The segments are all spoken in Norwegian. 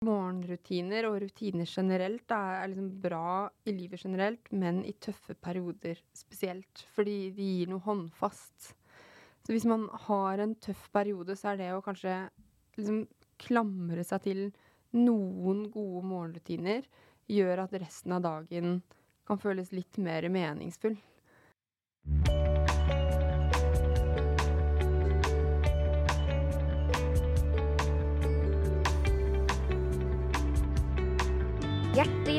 morgenrutiner og rutiner generelt da, er liksom bra i livet generelt, men i tøffe perioder spesielt. Fordi de gir noe håndfast. Så hvis man har en tøff periode, så er det å kanskje liksom klamre seg til noen gode morgenrutiner, gjør at resten av dagen kan føles litt mer meningsfull.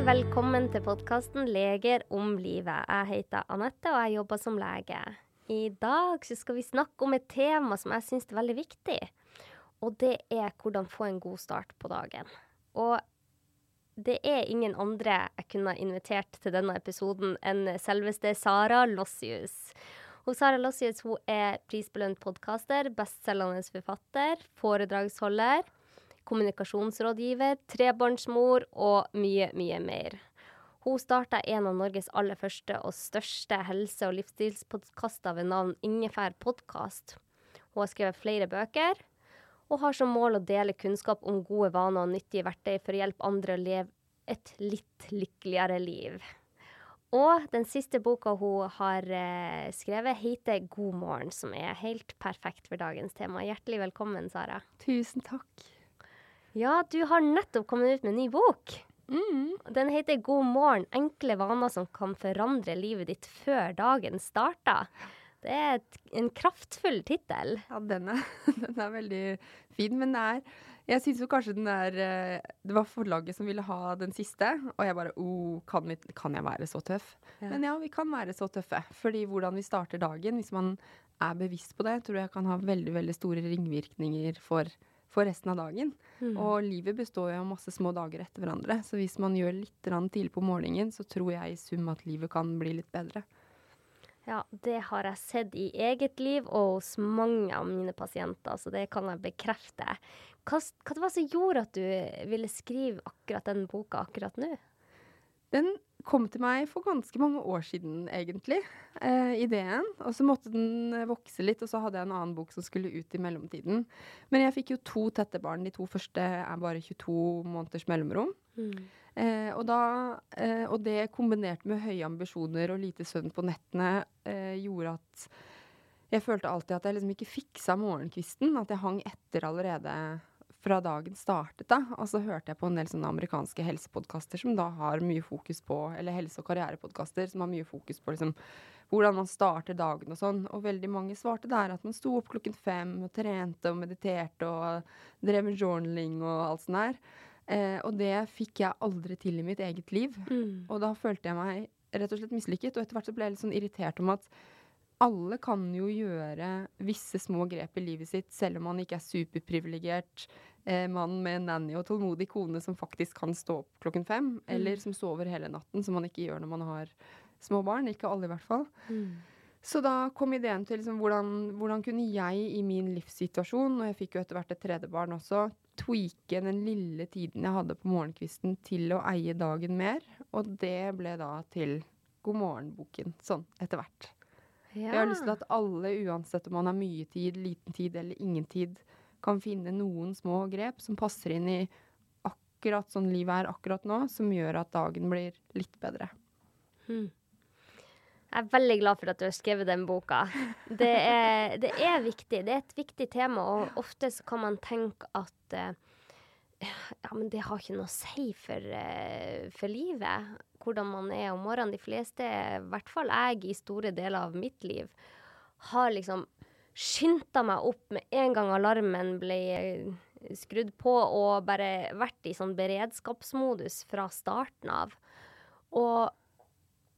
Velkommen til podkasten 'Leger om livet'. Jeg heter Anette, og jeg jobber som lege. I dag skal vi snakke om et tema som jeg syns er veldig viktig. Og det er hvordan få en god start på dagen. Og det er ingen andre jeg kunne invitert til denne episoden enn selveste Sara Lossius. Og Sara Lossius hun er prisbelønt podkaster, bestselgende forfatter, foredragsholder kommunikasjonsrådgiver, trebarnsmor og mye, mye mer. Hun starta en av Norges aller første og største helse- og livsstilspodkaster ved navn Ingefær podkast. Hun har skrevet flere bøker, og har som mål å dele kunnskap om gode vaner og nyttige verktøy for å hjelpe andre å leve et litt lykkeligere liv. Og den siste boka hun har eh, skrevet, heter 'God morgen', som er helt perfekt for dagens tema. Hjertelig velkommen, Sara. Tusen takk. Ja, du har nettopp kommet ut med en ny bok. Mm. Den heter 'God morgen enkle vaner som kan forandre livet ditt før dagen starter'. Det er et, en kraftfull tittel. Ja, den er, den er veldig fin, men det er Jeg syns jo kanskje den er eh, Det var forlaget som ville ha den siste, og jeg bare oh, kan, vi, kan jeg være så tøff? Ja. Men ja, vi kan være så tøffe. Fordi hvordan vi starter dagen, hvis man er bevisst på det, tror jeg kan ha veldig, veldig store ringvirkninger for for resten av dagen. Mm. Og livet består jo av masse små dager etter hverandre. Så hvis man gjør litt tidlig på morgenen, så tror jeg i sum at livet kan bli litt bedre. Ja, det har jeg sett i eget liv og hos mange av mine pasienter, så det kan jeg bekrefte. Hva, hva det var som gjorde at du ville skrive akkurat den boka akkurat nå? Den kom til meg for ganske mange år siden, egentlig, eh, ideen. Og så måtte den eh, vokse litt, og så hadde jeg en annen bok som skulle ut i mellomtiden. Men jeg fikk jo to tette barn. De to første er bare 22 måneders mellomrom. Eh, og, da, eh, og det kombinert med høye ambisjoner og lite søvn på nettene eh, gjorde at jeg følte alltid at jeg liksom ikke fiksa morgenkvisten. At jeg hang etter allerede fra dagen startet. da, Og så hørte jeg på en del sånne amerikanske helsepodkaster som da har mye fokus på Eller helse- og karrierepodkaster som har mye fokus på liksom hvordan man starter dagen og sånn. Og veldig mange svarte der at man sto opp klokken fem og trente og mediterte og drev med journaling og alt sånt der. Eh, og det fikk jeg aldri til i mitt eget liv. Mm. Og da følte jeg meg rett og slett mislykket. Og etter hvert så ble jeg litt sånn irritert om at alle kan jo gjøre visse små grep i livet sitt, selv om man ikke er superprivilegert eh, mannen med en nanny og tålmodig kone som faktisk kan stå opp klokken fem, eller som sover hele natten, som man ikke gjør når man har små barn. Ikke alle, i hvert fall. Mm. Så da kom ideen til liksom, hvordan, hvordan kunne jeg i min livssituasjon, og jeg fikk jo etter hvert et tredje barn også, tweake den lille tiden jeg hadde på morgenkvisten til å eie dagen mer. Og det ble da til God morgen-boken, sånn etter hvert. Jeg har lyst til at alle, uansett om man har mye tid, liten tid eller ingen tid, kan finne noen små grep som passer inn i akkurat sånn livet er akkurat nå, som gjør at dagen blir litt bedre. Hmm. Jeg er veldig glad for at du har skrevet den boka. Det er, det er viktig. Det er et viktig tema, og ofte så kan man tenke at eh, ja, men det har ikke noe å si for, eh, for livet, hvordan man er om morgenen. De fleste, i hvert fall jeg i store deler av mitt liv, har liksom skynda meg opp med en gang alarmen ble eh, skrudd på, og bare vært i sånn beredskapsmodus fra starten av. Og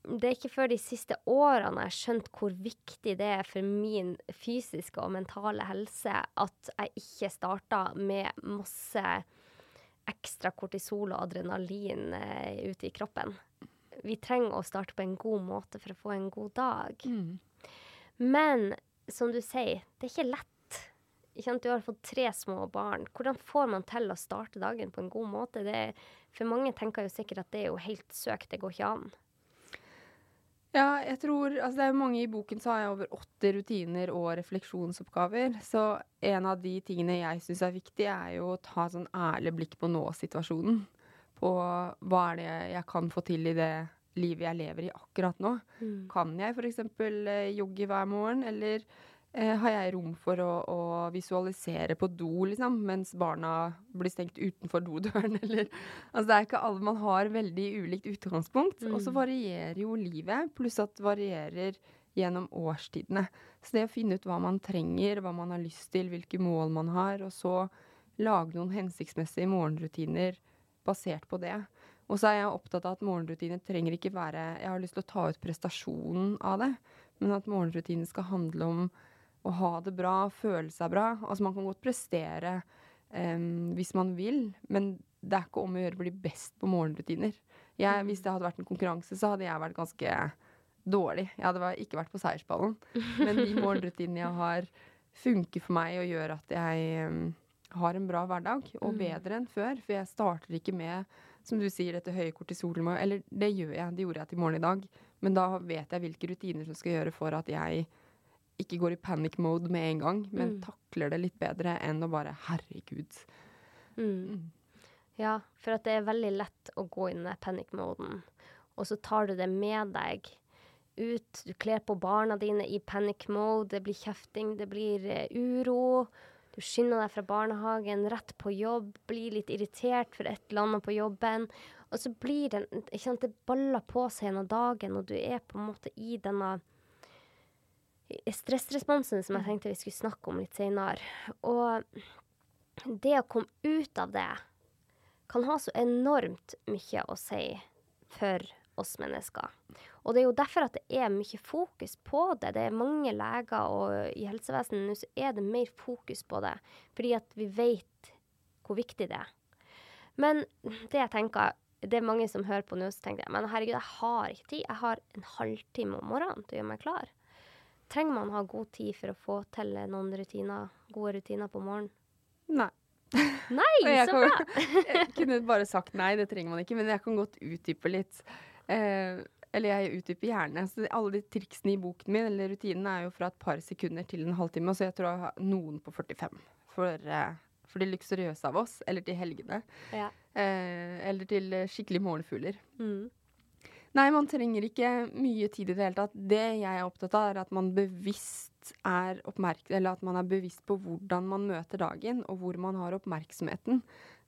det er ikke før de siste årene jeg har skjønt hvor viktig det er for min fysiske og mentale helse at jeg ikke starta med masse ekstra kortisol og adrenalin eh, ute i kroppen. Vi trenger å starte på en god måte for å få en god dag. Men som du sier, det er ikke lett. Ikke? Du har fått tre små barn. Hvordan får man til å starte dagen på en god måte? Det, for mange tenker jo sikkert at det er jo helt søkt, det går ikke an. Ja, jeg tror Altså, det er jo mange i boken så har jeg over 80 rutiner og refleksjonsoppgaver. Så en av de tingene jeg syns er viktig, er jo å ta sånn ærlig blikk på nå-situasjonen. På hva er det jeg kan få til i det livet jeg lever i akkurat nå. Mm. Kan jeg f.eks. Eh, jogge hver morgen, eller eh, har jeg rom for å, å, visualisere på do, liksom, mens barna blir stengt utenfor dodøren, eller Altså, det er ikke alle man har veldig ulikt utgangspunkt. Mm. Og så varierer jo livet, pluss at det varierer gjennom årstidene. Så det å finne ut hva man trenger, hva man har lyst til, hvilke mål man har, og så lage noen hensiktsmessige morgenrutiner basert på det. Og så er jeg opptatt av at morgenrutiner trenger ikke være Jeg har lyst til å ta ut prestasjonen av det, men at morgenrutiner skal handle om å ha det bra, føle seg bra. Altså man kan godt prestere um, hvis man vil, men det er ikke om å gjøre å bli best på morgenrutiner. Jeg, hvis det hadde vært en konkurranse, så hadde jeg vært ganske dårlig. Jeg hadde ikke vært på seiersballen. Men de morgenrutinene jeg har, funker for meg og gjør at jeg um, har en bra hverdag, og bedre enn før. For jeg starter ikke med som du sier, dette høye kortisolnivået. Eller det gjør jeg, det gjorde jeg til morgen i dag. Men da vet jeg hvilke rutiner som skal gjøre for at jeg ikke går i panic mode med en gang, men Mm. takler det litt bedre enn å bare Herregud. Mm. Ja, for at det er veldig lett å gå inn i den panic-moden, og så tar du det med deg ut. Du kler på barna dine i panic mode, det blir kjefting, det blir eh, uro. Du skynder deg fra barnehagen rett på jobb, blir litt irritert for et eller annet på jobben. Og så blir det ikke sant, Det baller på seg gjennom dagen, og du er på en måte i denne stressresponsen som jeg tenkte vi skulle snakke om litt senere. Og det å komme ut av det kan ha så enormt mye å si for oss mennesker. Og det er jo derfor at det er mye fokus på det. Det er mange leger, og i helsevesenet nå så er det mer fokus på det. Fordi at vi vet hvor viktig det er. Men det jeg tenker, det er mange som hører på nå, så tenker jeg men herregud, jeg har ikke tid. Jeg har en halvtime om morgenen til å gjøre meg klar. Trenger man ha god tid for å få til noen rutiner, gode rutiner på morgenen? Nei. Nei, så bra! Jeg kunne bare sagt nei, det trenger man ikke, men jeg kan godt utdype litt. Eh, eller jeg utdyper gjerne. Så alle de triksene i boken min, eller rutinene, er jo fra et par sekunder til en halvtime. Så jeg tror jeg har noen på 45 for, eh, for de luksuriøse av oss, eller til helgene. Ja. Eh, eller til eh, skikkelig morgenfugler. Mm. Nei, man trenger ikke mye tid i det hele tatt. Det jeg er opptatt av, er at man bevisst er oppmerksom, eller at man er bevisst på hvordan man møter dagen, og hvor man har oppmerksomheten.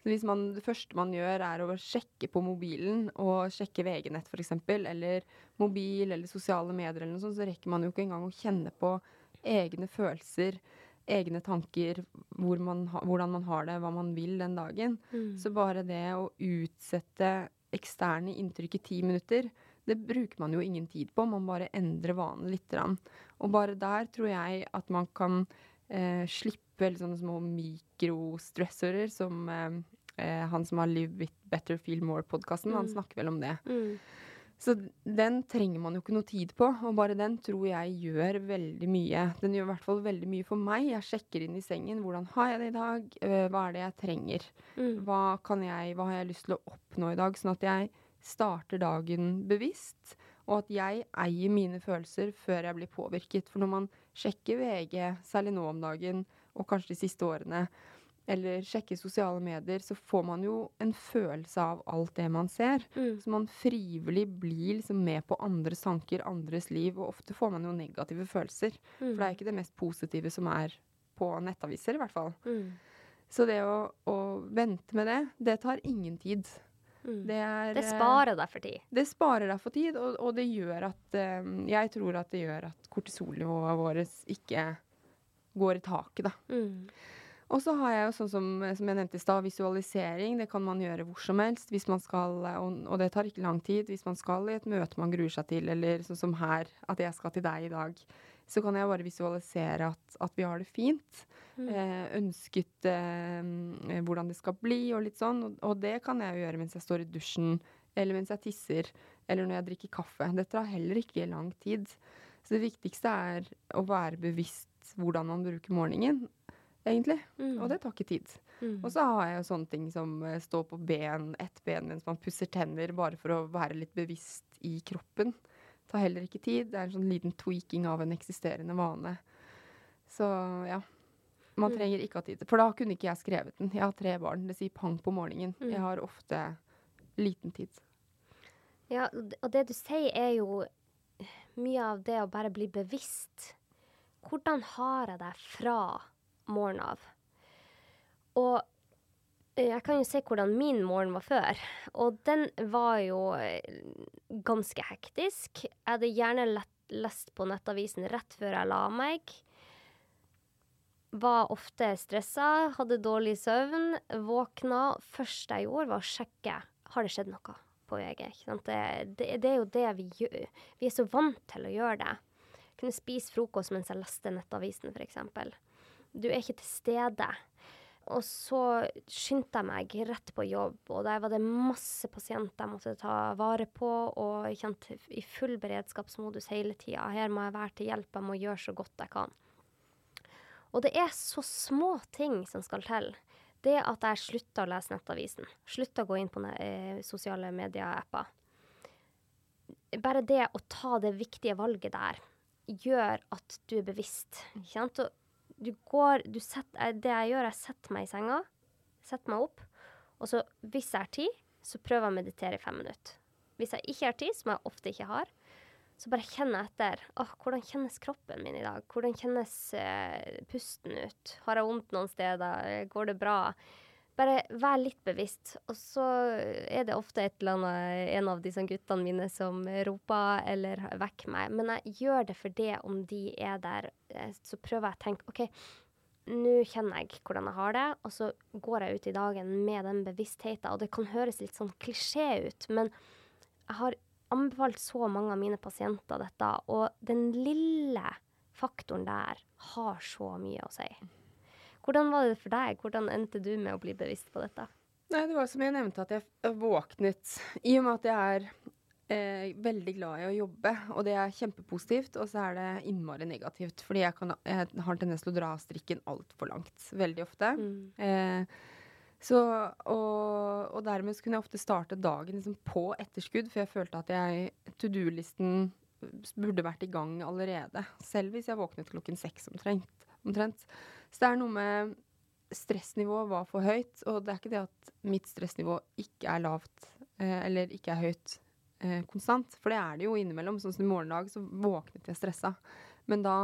Så hvis man, det første man gjør, er å sjekke på mobilen, og sjekke VG-nett f.eks., eller mobil eller sosiale medier, eller noe sånt, så rekker man jo ikke engang å kjenne på egne følelser, egne tanker, hvor man ha, hvordan man har det, hva man vil den dagen. Mm. Så bare det å utsette eksterne inntrykk i ti minutter, det bruker man jo ingen tid på. Man bare endrer vanen litt. grann. Og bare der tror jeg at man kan eh, slippe litt sånne små mikrostressorer, som eh, eh, han som har Live With Better Feel More-podkasten, han Mm. snakker vel om det. Mm. Så den trenger man jo ikke noe tid på, og bare den tror jeg gjør veldig mye. Den gjør i hvert fall veldig mye for meg. Jeg sjekker inn i sengen. Hvordan har jeg det i dag? Eh, Hva er det jeg trenger? Mm. Hva, kan jeg, hva har jeg lyst til å oppnå i dag? Sånn at jeg starter dagen bevisst, og at jeg eier mine følelser før jeg blir påvirket. For når man sjekker VG, særlig nå om dagen, og kanskje de siste årene, eller sjekke sosiale medier, så får man jo en følelse av alt det man ser. Mm. Så man frivillig blir liksom med på andres tanker, andres liv, og ofte får man jo negative følelser. For det er ikke det mest positive som er på nettaviser, i hvert fall. Mm. Så det å, å vente med det, det tar ingen tid. Mm. Det, er, Det eh, sparer deg for tid. det sparer deg for tid, og, og det gjør at eh, Jeg tror at det gjør at kortisolnivået vårt ikke går i taket, da. Og så har jeg jo sånn som, som jeg nevnte i stad, visualisering. Det kan man gjøre hvor som helst hvis man skal, og, og det tar ikke lang tid. Hvis man skal i et møte man gruer seg til, eller sånn som her, at jeg skal til deg i dag, så kan jeg bare visualisere at, at vi har det fint. Mm. Eh, ønsket eh, hvordan det skal bli, og litt sånn. Og, og det kan jeg jo gjøre mens jeg står i dusjen, eller mens jeg tisser, eller når jeg drikker kaffe. Det tar heller ikke lang tid. Så det viktigste er å være bevisst hvordan man bruker morgenen, egentlig. Mm. Og det tar ikke tid. Mm. Og så har jeg jo sånne ting som eh, stå på ben, ett ben mens man pusser tenner, bare for å være litt bevisst i kroppen. tar heller ikke tid. Det er en sånn liten tweaking av en eksisterende vane. Så ja. Man Mm. trenger ikke ha tid til For da kunne ikke jeg skrevet den. Jeg har tre barn. Det sier pang på morgenen. Mm. Jeg har ofte liten tid. Ja, og det- og det du sier er jo mye av det å bare bli bevisst. Hvordan har jeg det fra morgenen av? Og eh, jeg kan jo se hvordan min morgen var før. Og den var jo eh, ganske hektisk. Jeg hadde gjerne lest på nettavisen rett før jeg la meg. Var ofte stressa, hadde dårlig søvn, våkna. Første jeg gjorde, var å sjekke har det skjedd noe på VG. Det, det, det er jo det vi gjør. Vi er så vant til å gjøre det. Kunne spise frokost mens jeg leste Nettavisen, f.eks. Du er ikke til stede. Og så skyndte jeg meg rett på jobb, og der var det masse pasienter jeg måtte ta vare på, og jeg kjente i full beredskapsmodus hele tida. Her må jeg være til hjelp, jeg må gjøre så godt jeg kan. Og det er så små ting som skal til. Det at jeg slutta å lese Nettavisen, slutta å gå inn på eh, sosiale medier-apper. Bare det å ta det viktige valget der, gjør at du er bevisst. Ikke sant? Og du går, du setter, det jeg gjør, jeg setter meg i senga, setter meg opp, og så hvis jeg har tid, så prøver jeg å meditere i fem minutter. Hvis jeg ikke har tid, som jeg ofte ikke har, så bare kjenner jeg etter. Åh, hvordan kjennes kroppen min i dag? Hvordan kjennes eh, pusten ut? Har jeg vondt noen steder? Går det bra? Bare vær litt bevisst. Og så er det ofte et eller annet, en av disse guttene mine som roper eller vekker meg. Men jeg gjør det for det om de er der. Eh, Så prøver jeg å tenke OK, nå kjenner jeg hvordan jeg har det, og så går jeg ut i dagen med den bevisstheten. Og det kan høres litt sånn klisjé ut, men jeg har anbefalt så mange av mine pasienter dette, og den lille faktoren der har så mye å si. Hvordan var det for deg? Hvordan endte du med å bli bevisst på dette? Nei, det var som jeg nevnte, at jeg våknet I og med at jeg er eh, veldig glad i å jobbe, og det er kjempepositivt, og så er det innmari negativt. Fordi jeg, kan, jeg har tendens til å dra strikken altfor langt. Veldig ofte. Eh, så, og, og dermed kunne jeg ofte starte dagen liksom på etterskudd, for jeg følte at jeg To do-listen burde vært i gang allerede. Selv hvis jeg våknet klokken seks omtrent. omtrent. Så det er noe med Stressnivået var for høyt, og det er ikke det at mitt stressnivå ikke er lavt eh, eller ikke er høyt eh, konstant, for det er det jo innimellom. Sånn som i morgendag så våknet jeg stressa. Men da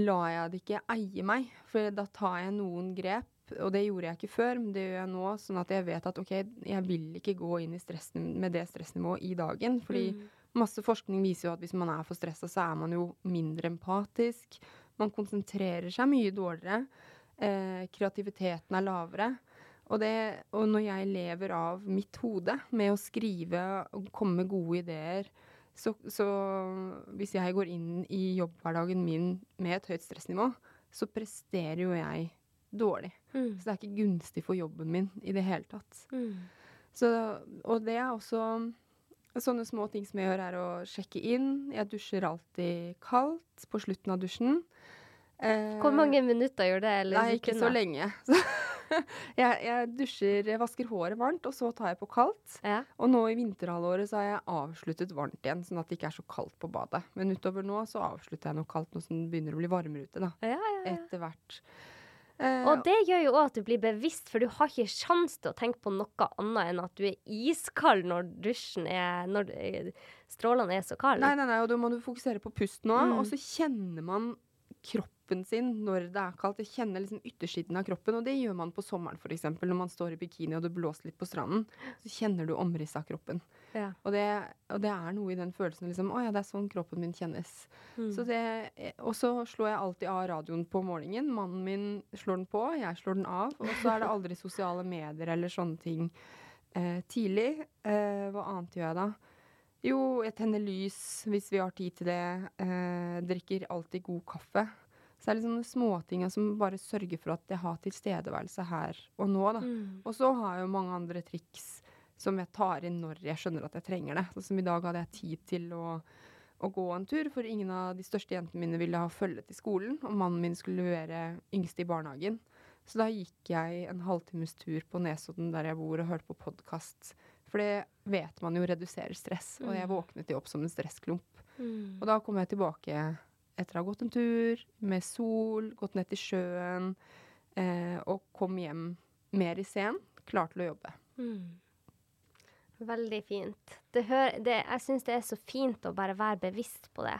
lar jeg det ikke eie meg, for da tar jeg noen grep. Og det gjorde jeg ikke før, men det gjør jeg nå, sånn at jeg vet at OK, jeg vil ikke gå inn i stressen med det stressnivået i dagen. Fordi masse forskning viser jo at hvis man er for stressa, så er man jo mindre empatisk. Man konsentrerer seg mye dårligere. Eh, kreativiteten er lavere. Og, det, og når jeg lever av mitt hode med å skrive og komme med gode ideer, så, så hvis jeg går inn i jobbhverdagen min med et høyt stressnivå, så presterer jo jeg dårlig. Mm. Så det er ikke gunstig for jobben min i det hele tatt. Mm. Så, og det er også Sånne små ting som jeg gjør, er å sjekke inn. Jeg dusjer alltid kaldt på slutten av dusjen. Eh, Hvor mange minutter gjør det? Eller Nei, ikke så lenge. Så jeg, jeg dusjer, jeg vasker håret varmt, og så tar jeg på kaldt. Ja. Og nå i vinterhalvåret så har jeg avsluttet varmt igjen, sånn at det ikke er så kaldt på badet. Men utover nå så avslutter jeg noe kaldt, nå som det begynner å bli varmere ute, da. Ja, ja, ja. Etter hvert. Eh, Og det gjør jo òg at du blir bevisst, for du har ikke sjans til å tenke på noe annet enn at du er iskald når dusjen er Når eh, strålene er så kalde. Nei, nei, nei, og da må du fokusere på pusten òg. Mm. Og så kjenner man kroppen sin når det er kaldt. Jeg kjenner liksom yttersiden av kroppen, og det gjør man på sommeren f.eks. Når man står i bikini og det blåser litt på stranden, så kjenner du omrisset av kroppen. Ja. Og det, og det er noe i den følelsen liksom Å ja, det er sånn kroppen min kjennes. Mm. Så det, og så slår jeg alltid av radioen på morgenen. Mannen min slår den på, jeg slår den av. Og så er det aldri sosiale medier eller sånne ting eh, tidlig. Eh, hva annet gjør jeg da? Jo, jeg tenner lys hvis vi har tid til det. Eh, drikker alltid god kaffe. Så det er sånne småtinga som bare sørger for at jeg har tilstedeværelse her og nå, da. Mm. Og så har jeg jo mange andre triks som jeg tar inn når jeg skjønner at jeg trenger det. Sånn som i dag hadde jeg tid til å, å gå en tur, for ingen av de største jentene mine ville ha følge til skolen, og mannen min skulle levere yngste i barnehagen. Så da gikk jeg en halvtimes tur på Nesodden der jeg bor, og hørte på podkast For det vet man jo reduserer stress. Og jeg Mm. våknet jo opp som en stressklump. Mm. Og da kom jeg tilbake etter å ha gått en tur med sol, gått ned til sjøen, eh, og kom hjem mer i scenen, klar til å jobbe. Mm. Veldig fint. Det hør, det, jeg syns det er så fint å bare være bevisst på det.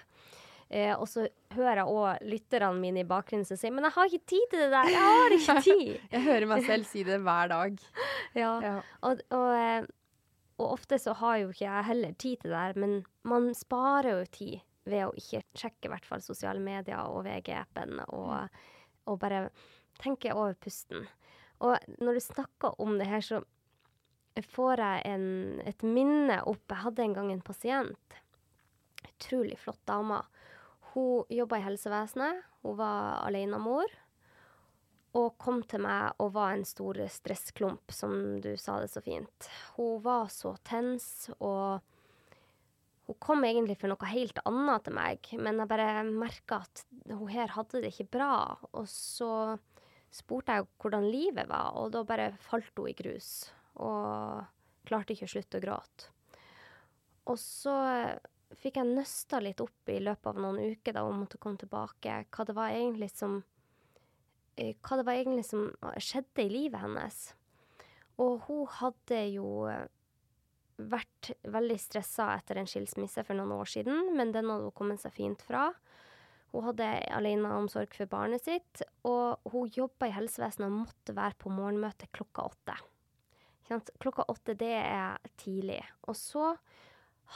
Eh, og så hører jeg òg lytterne mine i bakgrunnen som sier 'Men jeg har ikke tid til det der! Jeg har ikke tid!' Jeg hører meg selv si det hver dag. ja. Ja. Og, og, eh, og ofte så har jo ikke jeg heller tid til det der, men man sparer jo tid ved å ikke sjekke i hvert fall sosiale medier og VG-appen, og, og bare tenke over pusten. Og når du snakker om det her, så får jeg en, et minne opp. Jeg hadde en gang en pasient. Utrolig flott dame. Hun jobba i helsevesenet. Hun var alenemor. Og kom til meg og var en stor stressklump, som du sa det så fint. Hun var så tens, og hun kom egentlig for noe helt annet til meg, men jeg bare merka at hun her hadde det ikke bra. Og så spurte jeg hvordan livet var, og da bare falt hun i grus. Og klarte ikke å slutte å gråte. Og så fikk jeg nøsta litt opp i løpet av noen uker da hun måtte komme tilbake, hva det var egentlig som eh, hva det var egentlig som skjedde i livet hennes. Og hun hadde jo eh, vært veldig stressa etter en skilsmisse for noen år siden, men den hadde hun kommet seg fint fra. Hun hadde aleneomsorg for barnet sitt, og hun jobba i helsevesenet og måtte være på morgenmøte klokka åtte. Klokka åtte, det er tidlig. Og så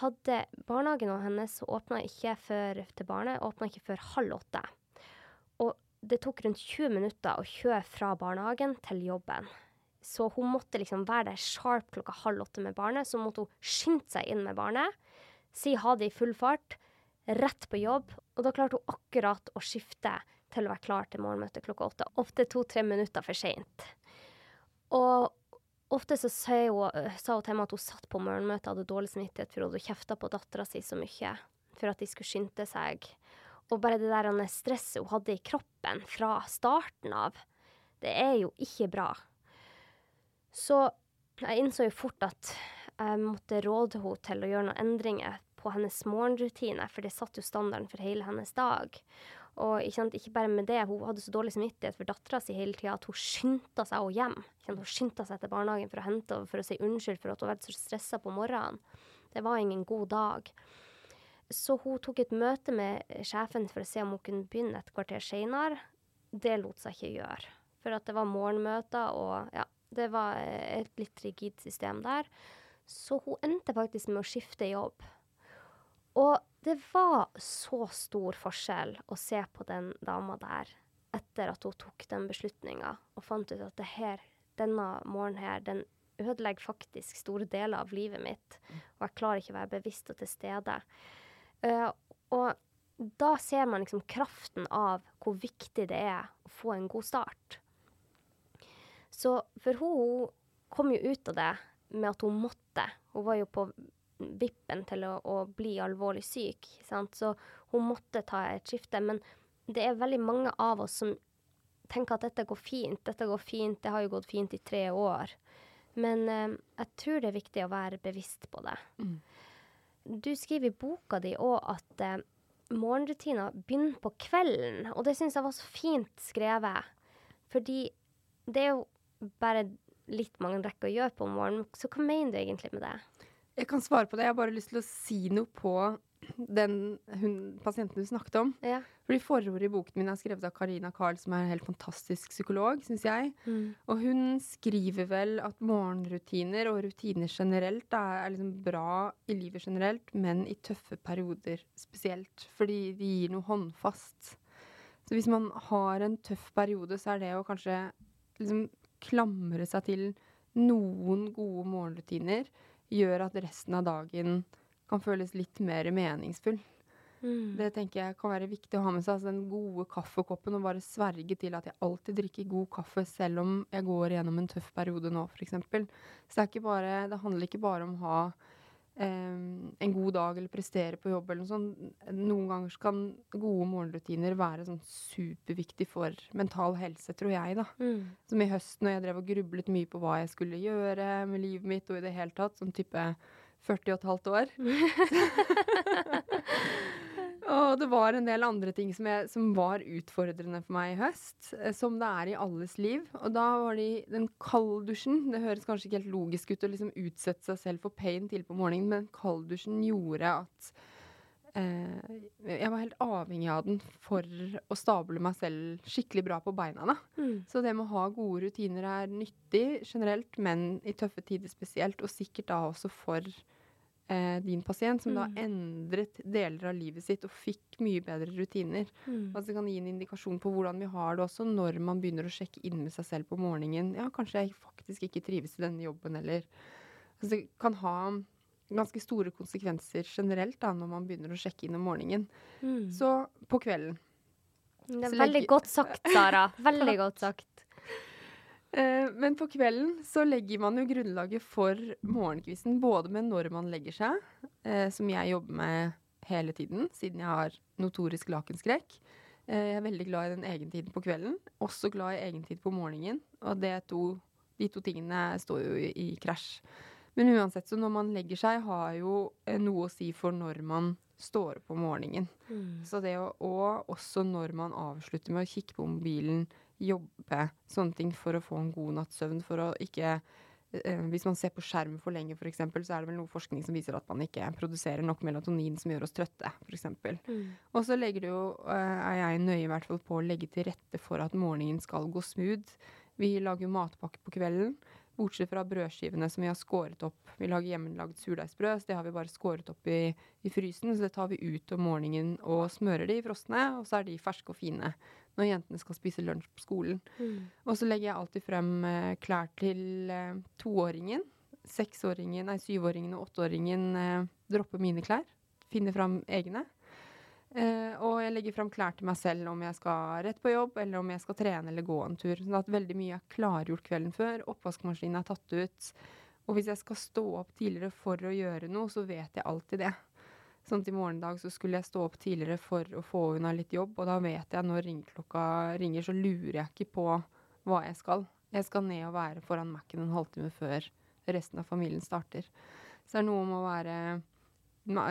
hadde barnehagen og hennes åpna ikke før til barnet, åpna ikke før halv åtte. Og det tok rundt 20 minutter å kjøre fra barnehagen til jobben. Så hun måtte liksom være der sharp klokka halv åtte med barnet. Så måtte hun skynde seg inn med barnet, si ha det i full fart, rett på jobb. Og da klarte hun akkurat å skifte til å være klar til morgenmøtet klokka åtte. Ofte to-tre minutter for seint. Og ofte så sa hun, sa hun til meg at hun satt på morgenmøtet og hadde dårlig samvittighet for hun hadde kjefta på dattera si så mye for at de skulle skynde seg. Og bare det der stresset hun hadde i kroppen fra starten av, det er jo ikke bra. Så jeg innså jo fort at jeg måtte råde henne til å gjøre noen endringer på hennes morgenrutine, for det satte jo standarden for hele hennes dag. Og ikke, sant, ikke bare med det, hun hadde så dårlig samvittighet for dattera si hele tida at hun skyndte seg å hjem. Hun skyndte seg til barnehagen for å hente og for å si unnskyld for at hun var så stressa på morgenen. Det var ingen god dag. Så hun tok et møte med sjefen for å se om hun kunne begynne et kvarter seinere. Det lot seg ikke gjøre. For at det var morgenmøter, og ja, det var et litt rigid system der. Så hun endte faktisk med å skifte jobb. Og det var så stor forskjell å se på den dama der etter at hun tok den beslutninga og fant ut at det her, denne morgenen her, den ødelegger faktisk store deler av livet mitt. Og jeg klarer ikke å være bevisst og til stede. Uh, og da ser man liksom kraften av hvor viktig det er å få en god start. Så for hun, hun kom jo ut av det med at hun måtte. Hun var jo på vippen til å, å bli alvorlig syk, sant? så hun måtte ta et skifte. Men det er veldig mange av oss som tenker at dette går fint, dette går fint, det har jo gått fint i tre år. Men eh, jeg tror det er viktig å være bevisst på det. Mm. Du skriver i boka di òg at eh, morgenrutiner begynner på kvelden, og det syns jeg var så fint skrevet. Fordi det er jo bare litt mange rekker å gjøre på morgenen, så hva mener du egentlig med det? Jeg kan svare på det. Jeg har bare lyst til å si noe på den hun, pasienten du snakket om. Ja. Fordi Forordet i boken min er skrevet av Karina Karl, som er en helt fantastisk psykolog, syns jeg. Mm. Og hun skriver vel at morgenrutiner og rutiner generelt er, er liksom bra i livet generelt, men i tøffe perioder spesielt. Fordi de gir noe håndfast. Så hvis man har en tøff periode, så er det å kanskje liksom klamre seg til noen gode morgenrutiner gjør at resten av dagen kan føles litt mer meningsfull. Mm. Det tenker jeg kan være viktig å ha med seg. Altså den gode kaffekoppen, og bare sverge til at jeg alltid drikker god kaffe selv om jeg går gjennom en tøff periode nå, f.eks. Så det, ikke bare, det handler ikke bare om å ha en god dag eller prestere på jobb eller noe sånt. Noen ganger kan gode morgenrutiner være sånn superviktig for mental helse, tror jeg, da. Mm. Som i høst når jeg drev og grublet mye på hva jeg skulle gjøre med livet mitt og i det hele tatt, sånn type 40 og et halvt år. og det var en del andre ting som, jeg, som, var utfordrende for meg i høst, eh, som det er i alles liv. Og da var det i den kalddusjen Det høres kanskje ikke helt logisk ut å liksom utsette seg selv for pain tidlig på morgenen, men kalddusjen gjorde at eh, jeg var helt avhengig av den for å stable meg selv skikkelig bra på beina. Mm. Så det med å ha gode rutiner er nyttig generelt, men i tøffe tider spesielt, og sikkert da også for eh, din pasient, som Mm. da endret deler av livet sitt og fikk mye bedre rutiner. Mm. Altså det kan gi en indikasjon på hvordan vi har det også når man begynner å sjekke inn med seg selv på morgenen. Ja, kanskje jeg faktisk ikke trives i denne jobben, eller altså Det kan ha ganske store konsekvenser generelt da, når man begynner å sjekke inn om morgenen. Mm. Så på kvelden Det er veldig godt sagt, Sara. Veldig godt sagt. Eh, men på kvelden så legger man jo grunnlaget for morgenkvisten, både med når man legger seg, eh, som jeg jobber med hele tiden, siden jeg har notorisk lakenskrekk. Eh, jeg er veldig glad i den egentiden på kvelden, også glad i egentid på morgenen. Og det to, de to tingene står jo i, i krasj. Men uansett, så når man legger seg, har jo noe å si for når man står opp om morgenen. Mm. Så det å, og også når man avslutter med å kikke på mobilen, jobbe, sånne ting for å få en god natts søvn, for å ikke eh, Hvis man ser på skjerm for lenge, f.eks., så er det vel noe forskning som viser at man ikke produserer nok melatonin som gjør oss trøtte, f.eks. Mm. Og så legger det jo, eh, er jeg nøye i hvert fall på å legge til rette for at morgenen skal gå smooth. Vi lager jo matpakke på kvelden. Bortsett fra brødskivene som vi har skåret opp. Vi lager hjemmelagd surdeigsbrød, så det har vi bare skåret opp i, i frysen. Så det tar vi ut om morgenen og smører de frosne, og så er de ferske og fine når jentene skal spise lunsj på skolen. Mm. Og så legger jeg alltid frem eh, klær til eh, toåringen. Seksåringen, nei, syvåringen og åtteåringen eh, dropper mine klær. Finner fram egne. Eh, og jeg legger fram klær til meg selv om jeg skal rett på jobb, eller om jeg skal trene eller gå en tur. Sånn at veldig mye er klargjort kvelden før. Oppvaskmaskinen er tatt ut. Og hvis jeg skal stå opp tidligere for å gjøre noe, så vet jeg alltid det. Sånn at i morgen morgendag så skulle jeg stå opp tidligere for å få unna litt jobb, og da vet jeg når ringeklokka ringer, så lurer jeg ikke på hva jeg skal. Jeg skal ned og være foran Mac-en en halvtime før resten av familien starter. Så det er noe med å være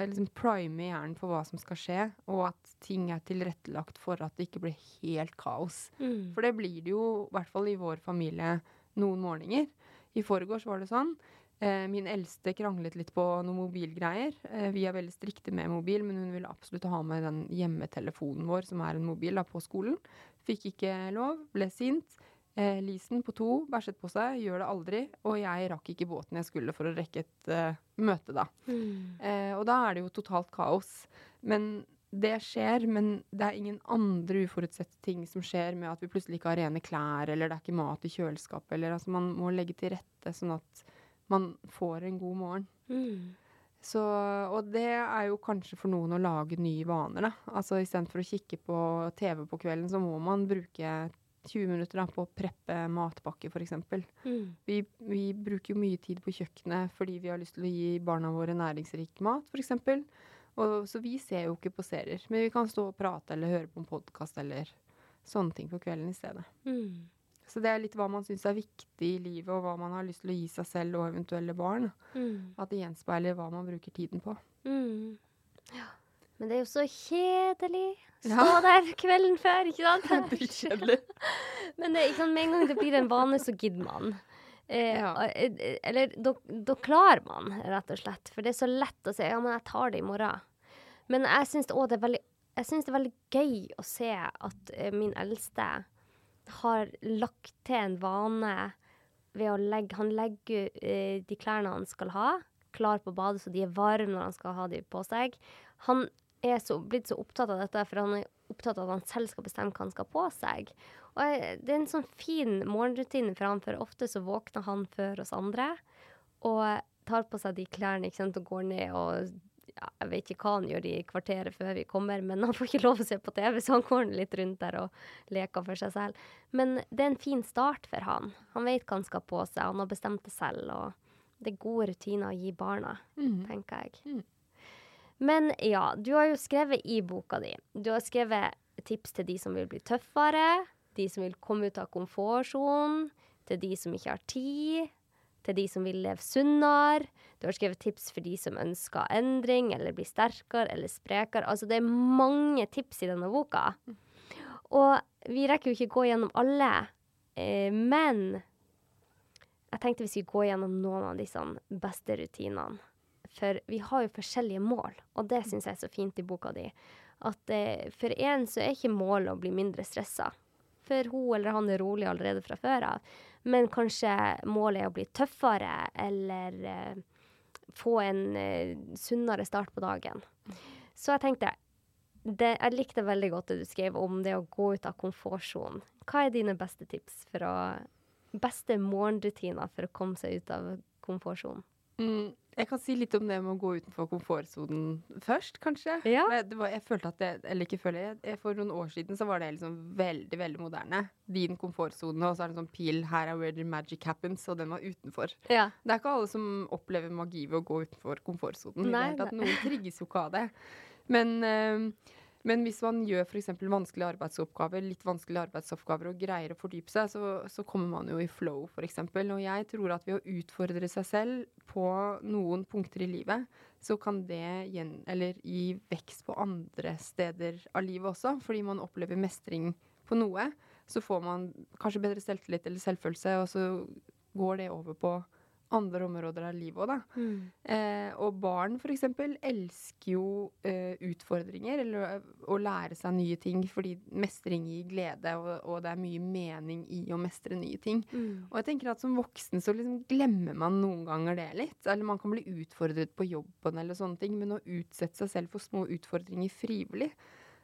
liksom prime hjernen for hva som skal skje, og at ting er tilrettelagt for at det ikke blir helt kaos. Mm. For det blir det jo, i hvert fall i vår familie, noen morgener. I forgårs var det sånn. Eh, min eldste kranglet litt på noen mobilgreier. Eh, vi er veldig strikte med mobil, men hun ville absolutt ha med den hjemmetelefonen vår, som er en mobil, da, på skolen. Fikk ikke lov, ble sint. Eh, Lisen på to bæsjet på seg, gjør det aldri. Og jeg rakk ikke båten jeg skulle for å rekke et eh, møte, da. Mm. Eh, og da er det jo totalt kaos. Men det skjer, men det er ingen andre uforutsette ting som skjer med at vi plutselig ikke har rene klær, eller det er ikke mat i kjøleskapet, eller altså man må legge til rette sånn at man får en god morgen. Mm. Så, og det er jo kanskje for noen å lage nye vaner, da. Altså istedenfor å kikke på TV på kvelden, så må man bruke 20 minutter da, på å preppe matpakke, f.eks. Mm. Vi, vi bruker jo mye tid på kjøkkenet fordi vi har lyst til å gi barna våre næringsrik mat, f.eks. Og, så vi ser jo ikke på serier, men vi kan stå og prate eller høre på en podkast eller sånne ting på kvelden i stedet. Mm. Så det er litt hva man syns er viktig i livet, og hva man har lyst til å gi seg selv og eventuelle barn. Mm. At det gjenspeiler hva man bruker tiden på. Mm. Ja. Men det er jo så kjedelig. Stå Ja. der kvelden før, ikke sant? Dritkjedelig. Men det, ikke sant, med en gang det blir en vane, så gidder man. Eh, Ja. eh, Eller da, da klarer man, rett og slett. For det er så lett å si ja, men jeg tar det i morgen. Men jeg syns det, det, er veldig- jeg det er veldig gøy å se at eh, min eldste har lagt til en vane ved å legge Han legger uh, de klærne han skal ha, klar på badet, så de er varme når han skal ha de på seg. Han er så, blitt så opptatt av dette, for han er opptatt av at han selv skal bestemme hva han skal på seg. Og det er en sånn fin morgenrutine for han, for ofte så våkner han før oss andre og tar på seg de klærne ikke sant, og går ned og ja, Jeg vet ikke hva han gjør i kvarteret før vi kommer, men han får ikke lov å se på TV, så han går litt rundt der og leker for seg selv. Men det er en fin start for han. Han vet hva han skal på seg, han har bestemt det selv. og det er gode rutiner å gi barna, Mm. tenker jeg. Mm. Men ja, du har jo skrevet i boka di. Du har skrevet tips til de som vil bli tøffere, de som vil komme ut av komfortsonen, til de som ikke har tid, til de som vil leve sunnere. Du har skrevet tips for de som ønsker endring, eller bli sterkere eller sprekere. Altså, det er mange tips i denne boka. Og vi rekker jo ikke gå gjennom alle, eh, men jeg tenkte vi skulle gå gjennom noen av disse beste rutinene. For vi har jo forskjellige mål, og det syns jeg er så fint i boka di. At eh, for én så er ikke målet å bli mindre stressa. For hun eller han er rolig allerede fra før av. Men kanskje målet er å bli tøffere, eller eh, få en eh, sunnere start på dagen. Så jeg tenkte det, Jeg likte veldig godt det du skrev om det å gå ut av komfortsonen. Hva er dine beste tips for å Beste morgenrutiner for å komme seg ut av komfortsonen? Mm, jeg kan si litt om det med å gå utenfor komfortsonen først, kanskje. Ja. Var, jeg følte at det, eller ikke føler jeg, jeg- For noen år siden så var det liksom veldig veldig moderne. Din komfortsone, og så er det en sånn pil her er where the magic happens, og den var utenfor. Ja. Det er ikke alle som opplever magi ved å gå utenfor komfortsonen. Noen trigges jo ikke av det. Men, eh, men hvis man gjør f.eks. vanskelige arbeidsoppgaver, litt vanskelige arbeidsoppgaver og greier å fordype seg, så, så kommer man jo i flow, f.eks. Og jeg tror at ved å utfordre seg selv på noen punkter i livet, så kan det gjen, eller gi vekst på andre steder av livet også, fordi man opplever mestring på noe. Så får man kanskje bedre selvtillit eller selvfølelse, og så går det over på andre områder av livet òg, da. Mm. Eh, og barn eksempel elsker jo eh, utfordringer, eller å, å lære seg nye ting, fordi mestring gir glede, og, og det er mye mening i å mestre nye ting. Mm. Og jeg tenker at som voksen så liksom glemmer man noen ganger det litt. Eller man kan bli utfordret på jobben eller sånne ting, men å utsette seg selv for små utfordringer frivillig,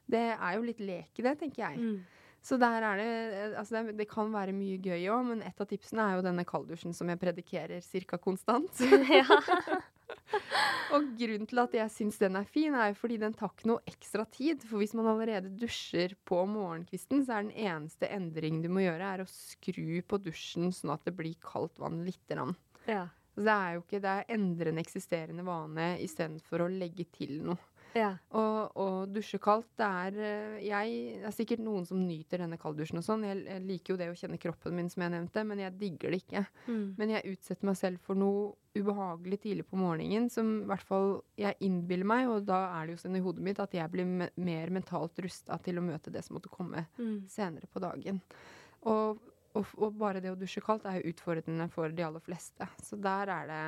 det er jo litt lek i det, tenker jeg. Mm. Så der er det eh, Altså det, det kan være mye gøy òg, men et av tipsene er jo denne kalddusjen som jeg predikerer ca. konstant. ja. Og grunnen til at jeg syns den er fin, er jo fordi den tar ikke noe ekstra tid. For hvis man allerede dusjer på morgenkvisten, så er den eneste endringen du må gjøre, er å skru på dusjen sånn at det blir kaldt vann lite grann. ja. Så det er jo ikke Det er endre en eksisterende vane istedenfor å legge til noe. Ja. Og, og dusje kaldt, det er eh, Jeg Det er sikkert noen som nyter denne kalddusjen og sånn. Jeg, jeg liker jo det å kjenne kroppen min, som jeg nevnte, men jeg digger det ikke. Mm. Men jeg utsetter meg selv for noe ubehagelig tidlig på morgenen som i hvert fall jeg innbiller meg, og da er det jo sånn i hodet mitt at jeg blir me mer mentalt rusta til å møte det som måtte komme Mm. senere på dagen. Og, og, og bare det å dusje kaldt er jo utfordrende for de aller fleste. Så der er det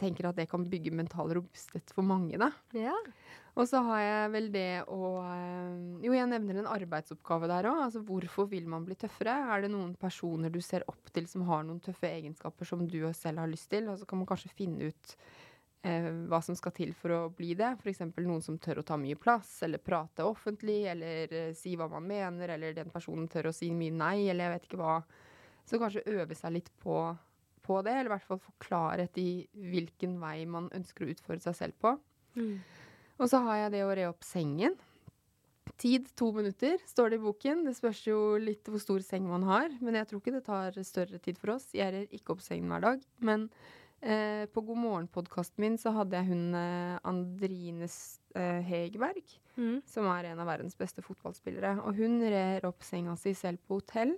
tenker at det kan bygge mental robusthet for mange, da. ja. Og så har jeg vel det å eh, Jo, jeg nevner en arbeidsoppgave der òg. Altså hvorfor vil man bli tøffere? Er det noen personer du ser opp til som har noen tøffe egenskaper som du selv har lyst til? Og så kan man kanskje finne ut eh, hva som skal til for å bli det. F.eks. noen som tør å ta mye plass, eller prate offentlig, eller eh, si hva man mener, eller den personen tør å si mye nei, eller jeg vet ikke hva. Så kanskje øve seg litt på, på det, eller i hvert fall få klarhet i hvilken vei man ønsker å utfordre seg selv på. Mm. Og så har jeg det å re opp sengen. Tid to minutter, står det i boken. Det spørs jo litt hvor stor seng man har. Men jeg tror ikke det tar større tid for oss. Jeg rer ikke opp sengen hver dag. Men eh, på God morgen-podkasten min så hadde jeg hun eh, Andrine S- eh, Hegerberg, Mm. som er en av verdens beste fotballspillere. Og hun rer opp senga si selv på hotell.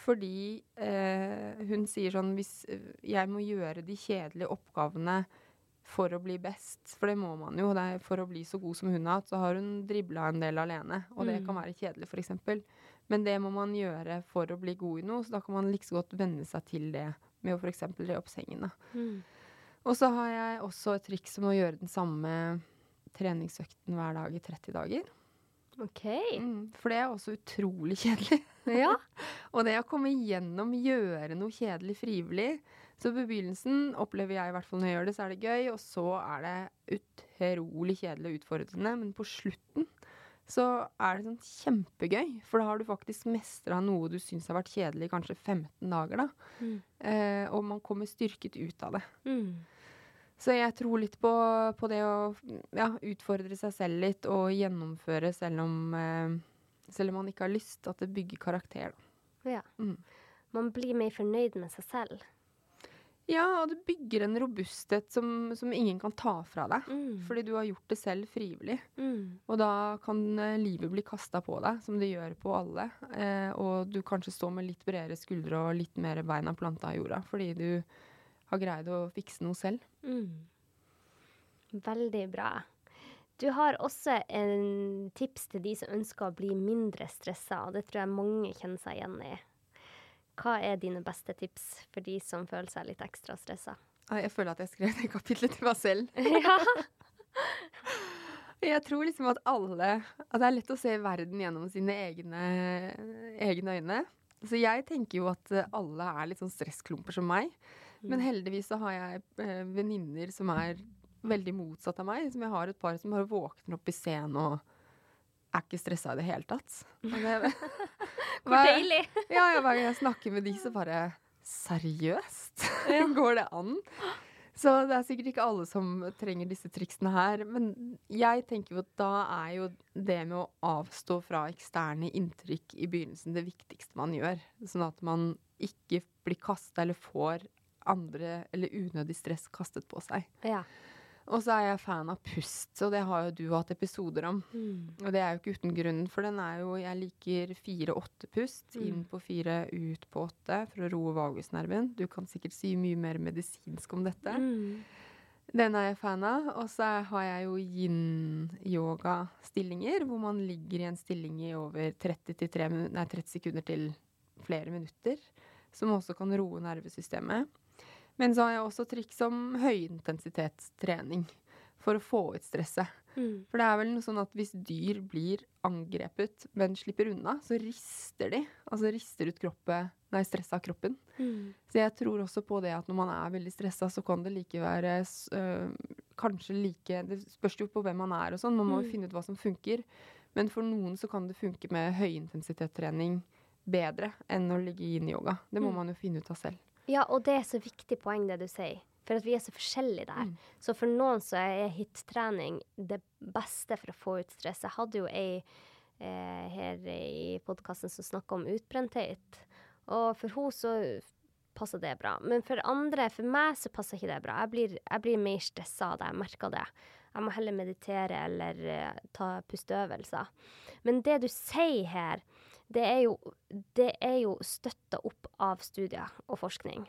Fordi eh, hun sier sånn Hvis eh, jeg må gjøre de kjedelige oppgavene for å bli best, for det må man jo. For å bli så god som hun har hatt, så har hun dribla en del alene. Og det Mm. kan være kjedelig, f.eks. Men det må man gjøre for å bli god i noe, så da kan man like liksom godt venne seg til det med å f.eks. re opp sengen. Mm. Og så har jeg også et triks som å gjøre den samme treningsøkten hver dag i 30 dager. OK. Mm, for det er også utrolig kjedelig. Ja. Og det å komme igjennom, gjøre noe kjedelig frivillig Så på begynnelsen opplever jeg i hvert fall når jeg gjør det, så er det gøy, og så er det utrolig kjedelig og utfordrende. Men på slutten så er det sånn kjempegøy, for da har du faktisk mestra noe du syns har vært kjedelig i kanskje 15 dager, da. Mm. Eh, og man kommer styrket ut av det. Mm. Så jeg tror litt på, på det å ja, utfordre seg selv litt og gjennomføre selv om, eh, selv om man ikke har lyst, at det bygger karakter. Da. Ja. Mm. Man blir mer fornøyd med seg selv. Ja, og det bygger en robusthet som, som ingen kan ta fra deg. Mm. Fordi du har gjort det selv frivillig. Mm. Og da kan eh, livet bli kasta på deg, som det gjør på alle. Eh, og du kanskje står med litt bredere skuldre og litt mer beina planta i jorda, fordi du har greid å fikse noe selv. Mm. Veldig bra. Du har også en tips til de som ønsker å bli mindre stressa, og det tror jeg mange kjenner seg igjen i. Hva er dine beste tips for de som føler seg litt ekstra stressa? Jeg føler at jeg skrev det kapitlet til meg selv. ja. Jeg tror liksom at alle At det er lett å se verden gjennom sine egne, egne øyne. Så jeg tenker jo at alle er litt sånn stressklumper som meg. Men heldigvis så har jeg eh, venninner som er veldig motsatt av meg. Som jeg har et par som bare våkner opp i scenen og er ikke stressa i det hele tatt. Det, Hvor deilig! Ja, ja, hver gang jeg snakker med de, så bare Seriøst? Går det an? Så det er sikkert ikke alle som trenger disse triksene her. Men jeg tenker jo at da er jo det med å avstå fra eksterne inntrykk i begynnelsen det viktigste man gjør. Sånn at man ikke blir kasta eller får andre eller unødig stress kastet på seg. Ja. Og så er jeg fan av pust, og det har jo du hatt episoder om. Mm. Og det er jo ikke uten grunn, for den er jo Jeg liker fire-åtte-pust. Mm. Inn på fire, ut på åtte, for å roe vagusnerven. Du kan sikkert si mye mer medisinsk om dette. Mm. Den er jeg fan av. Og så har jeg jo yin-yoga-stillinger, hvor man ligger i en stilling i over 30, til tre nei, 30 sekunder til flere minutter. Som også kan roe nervesystemet. Men så har jeg også triks som høyintensitetstrening for å få ut stresset. Mm. For det er vel noe sånn at hvis dyr blir angrepet, men slipper unna, så rister de. Altså rister ut kroppet, nei, stresset av kroppen. Mm. Så jeg tror også på det at når man er veldig stressa, så kan det like være øh, Kanskje like Det spørs jo på hvem man er og sånn. Man må jo Mm. finne ut hva som funker. Men for noen så kan det funke med høyintensitetstrening bedre enn å ligge i yin-yoga. Det må Mm. man jo finne ut av selv. Ja, og det er så viktig poeng det du sier. For at vi er så forskjellige der. Mm. Så for noen så er hit-trening det beste for å få ut stress. Jeg hadde jo ei eh, her i podkasten som snakka om utbrenthet. Og for henne så passer det bra. Men for andre, for meg så passer ikke det bra. Jeg blir, jeg blir mer stressa av det. Jeg merker det. Jeg må heller meditere eller eh, ta pusteøvelser. Men det du sier her, det er jo, det er jo støtta opp av studier og forskning.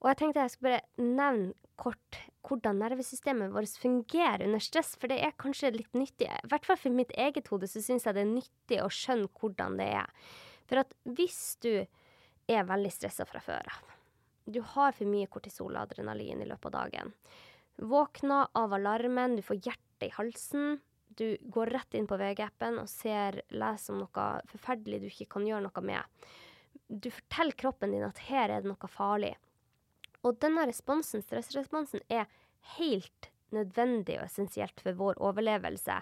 Og jeg tenkte jeg skulle bare nevne kort hvordan nervesystemet vårt fungerer under stress, for det er kanskje litt nyttig. I hvert fall for mitt eget hode så syns jeg det er nyttig å skjønne hvordan det er. For at hvis du er veldig stressa fra før av, du har for mye kortisol og adrenalin i løpet av dagen, våkner av alarmen, du får hjertet i halsen, du går rett inn på VG-appen og ser, leser om noe forferdelig du ikke kan gjøre noe med. Du forteller kroppen din at her er det noe farlig. Og denne responsen, stressresponsen, er helt nødvendig og essensielt for vår overlevelse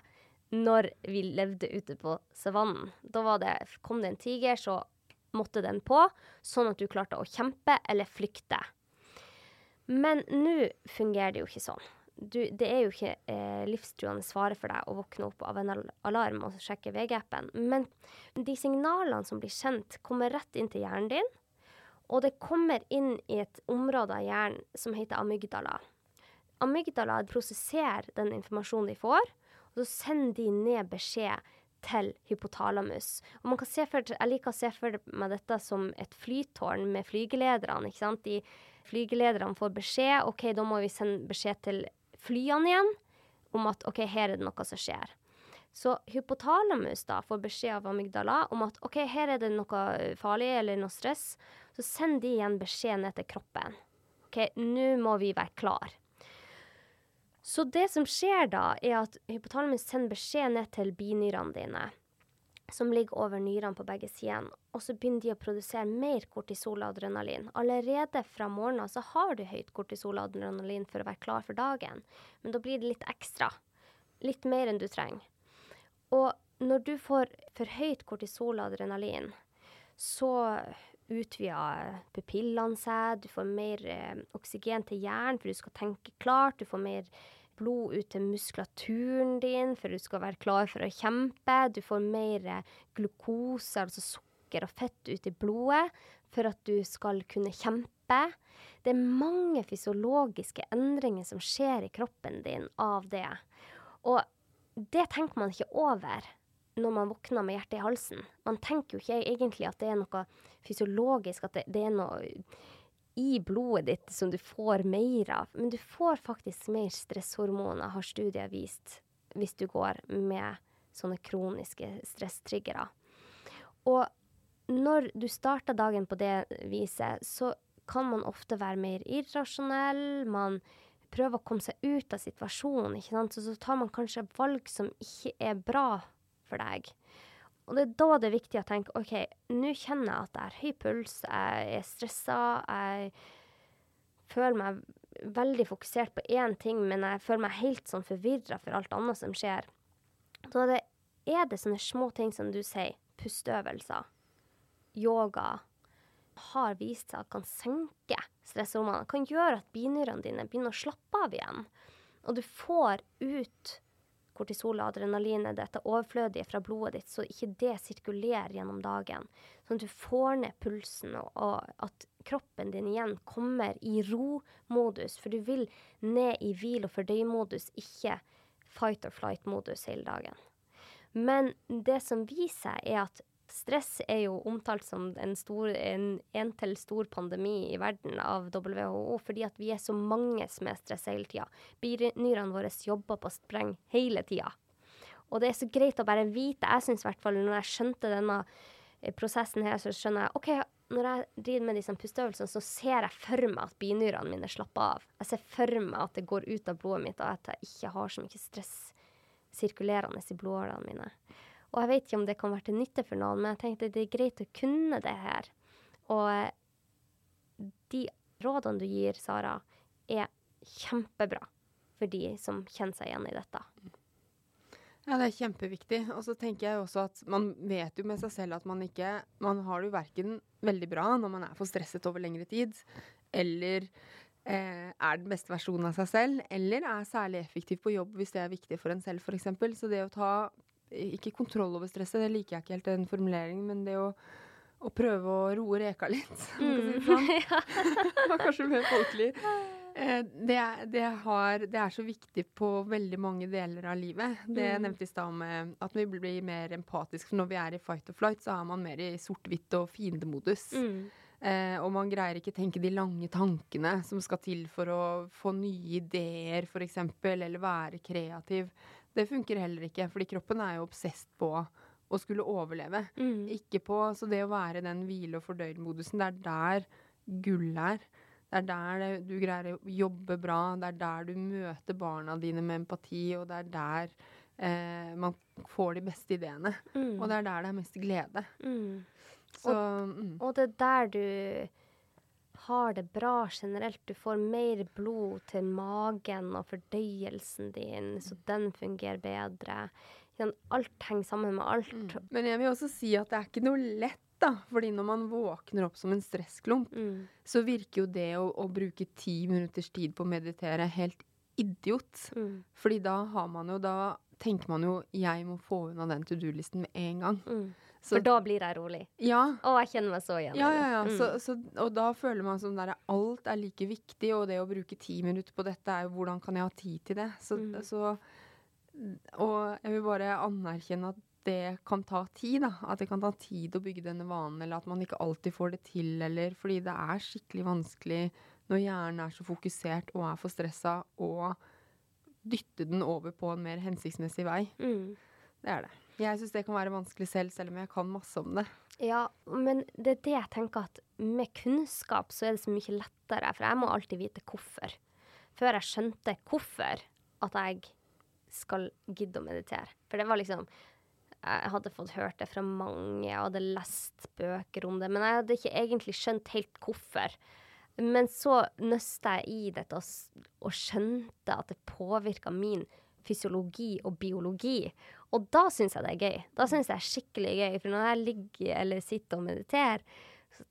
når vi levde ute på savannen. Da det, kom det en tiger, så måtte den på, sånn at du klarte å kjempe eller flykte. Men nå fungerer det jo ikke sånn. Du, det er jo ikke eh, livstruende fare for deg å våkne opp av en alarm og sjekke VG-appen. Men de signalene som blir sendt, kommer rett inn til hjernen din. Og det kommer inn i et område av hjernen som heter amygdala. Amygdala prosesserer den informasjonen de får, og så sender de ned beskjed til hypotalamus. Og man kan se for, jeg liker å se for meg dette som et flytårn med flygelederne. ikke sant? De flygelederne får beskjed, ok, da må vi sende beskjed til flyene igjen om at ok, her er det noe som skjer. Så hypotalamus da får beskjed av amygdala om at ok, her er det noe farlig eller noe stress. Så sender de igjen beskjed ned til kroppen. Ok, nå må vi være klar. Så det som skjer da, er at hypotalamus sender beskjed ned til binyrene dine, som ligger over nyrene på begge sidene, og så begynner de å produsere mer kortisol og adrenalin. Allerede fra morgenen så har du høyt kortisol og adrenalin for å være klar for dagen, men da blir det litt ekstra. Litt mer enn du trenger. Og når du får for høyt kortisol og adrenalin, så utvider pupillene seg, du får mer eh, oksygen til hjernen for du skal tenke klart, du får mer blod ut til muskulaturen din for du skal være klar for å kjempe, du får mer eh, glukose, altså sukker og fett ut i blodet for at du skal kunne kjempe. det er mange fysiologiske endringer som skjer i kroppen din av det. Og det tenker man ikke over når man våkner med hjertet i halsen. Man tenker jo ikke egentlig at det er noe fysiologisk, at det, det er noe i blodet ditt som du får mer av. Men du får faktisk mer stresshormoner, har studier vist, hvis du går med sånne kroniske stresstriggere. Og når du starter dagen på det viset, så kan man ofte være mer irrasjonell. Man prøver å komme seg ut av situasjonen, ikke sant? så, så tar man kanskje valg som ikke er bra for deg. Og det er da det er viktig å tenke OK, nå kjenner jeg at jeg har høy puls, jeg er stressa, jeg føler meg veldig fokusert på én ting, men jeg føler meg helt sånn forvirra for alt annet som skjer. Da det, er det sånne små ting som du sier, pusteøvelser, yoga, har vist seg at kan senke stresshormonene, kan gjøre at binyrene dine begynner å slappe av igjen. Og du får ut kortisol og adrenalinet, dette overflødige fra blodet ditt, så ikke det sirkulerer gjennom dagen. Sånn at du får ned pulsen, og, og at kroppen din igjen kommer i ro-modus. For du vil ned i hvil- og fordøy-modus, ikke fight or flight-modus hele dagen. Men det som viser seg, er at Stress er jo omtalt som en, stor, en, stor pandemi i verden av WHO, fordi at vi er så mange som er stressa hele tida. Binyrene våre jobber på spreng hele tida. Og det er så greit å bare vite. Jeg syns i hvert fall når jeg skjønte denne eh, prosessen her, så skjønner jeg OK, når jeg driver med disse pusteøvelsene, så ser jeg for meg at binyrene mine slapper av. Jeg ser for meg at det går ut av blodet mitt, og at jeg ikke har så mye stress sirkulerende i blodårene mine. Og jeg vet ikke om det kan være til nytte for noen, men jeg tenkte det er greit å kunne det her. Og de rådene du gir, Sara, er kjempebra for de som kjenner seg igjen i dette. Ja, det er kjempeviktig. Og så tenker jeg også at man vet jo med seg selv at man ikke Man har det jo verken veldig bra når man er for stresset over lengre tid, eller eh, er den beste versjonen av seg selv, eller er særlig effektiv på jobb hvis det er viktig for en selv, f.eks. Så det å ta ikke kontroll over stresset, det liker jeg ikke helt den formuleringen, men det å, å prøve å roe reka litt, mm. si sånn. var kanskje mer folkelig. Eh, det, det, har, det, er så viktig på veldig mange deler av livet. Det mm. nevnte i stad med at vi blir mer empatiske. For når vi er i fight or flight, så er man mer i sort-hvitt og fiendemodus. Mm. Eh, og man greier ikke tenke de lange tankene som skal til for å få nye ideer, f.eks., eller være kreativ. Det funker heller ikke, fordi kroppen er jo obsesst på å skulle overleve. Mm. Ikke på Så det å være i den hvile- og fordøyd-modusen, det er der gullet er. Det er der du greier å jobbe bra, det er der du møter barna dine med empati, og det er der eh, man får de beste ideene. Mm. Og det er der det er mest glede. Mm. Så, og, mm. og, det er der du har det bra generelt. Du får mer blod til magen og fordøyelsen din, så den fungerer bedre. Alt henger sammen med alt. Mm. Men jeg vil også si at det er ikke noe lett, da. Fordi når man våkner opp som en stressklump, mm. så virker jo det å, å, bruke ti minutters tid på å meditere helt idiot. Mm. Fordi da har man jo Da tenker man jo 'jeg må få unna den to do-listen med en gang'. Mm. Så, For da blir jeg rolig. Ja. Og jeg kjenner meg så igjen. Ja, ja, ja. Mm. Så, så, og da føler man som der alt er like viktig, og det å bruke ti minutter på dette er jo hvordan kan jeg ha tid til det? Så, mm. så Og jeg vil bare anerkjenne at det kan ta tid, da. At det kan ta tid å bygge denne vanen, eller at man ikke alltid får det til, eller fordi det er skikkelig vanskelig når hjernen er så fokusert og er for stressa, å dytte den over på en mer hensiktsmessig vei. Mm. Det er det. Jeg syns det kan være vanskelig selv, selv om jeg kan masse om det. Ja, men det er det jeg tenker at med kunnskap så er det så mye lettere, for jeg må alltid vite hvorfor. Før jeg skjønte hvorfor at jeg skal gidde å meditere. For det var liksom Jeg hadde fått hørt det fra mange, jeg hadde lest bøker om det, men jeg hadde ikke egentlig skjønt helt hvorfor. Men så nøsta jeg i dette og, skjønte at det påvirka min fysiologi og biologi. Og da syns jeg det er gøy. Da syns jeg det er skikkelig gøy. For når jeg ligger eller sitter og mediterer, så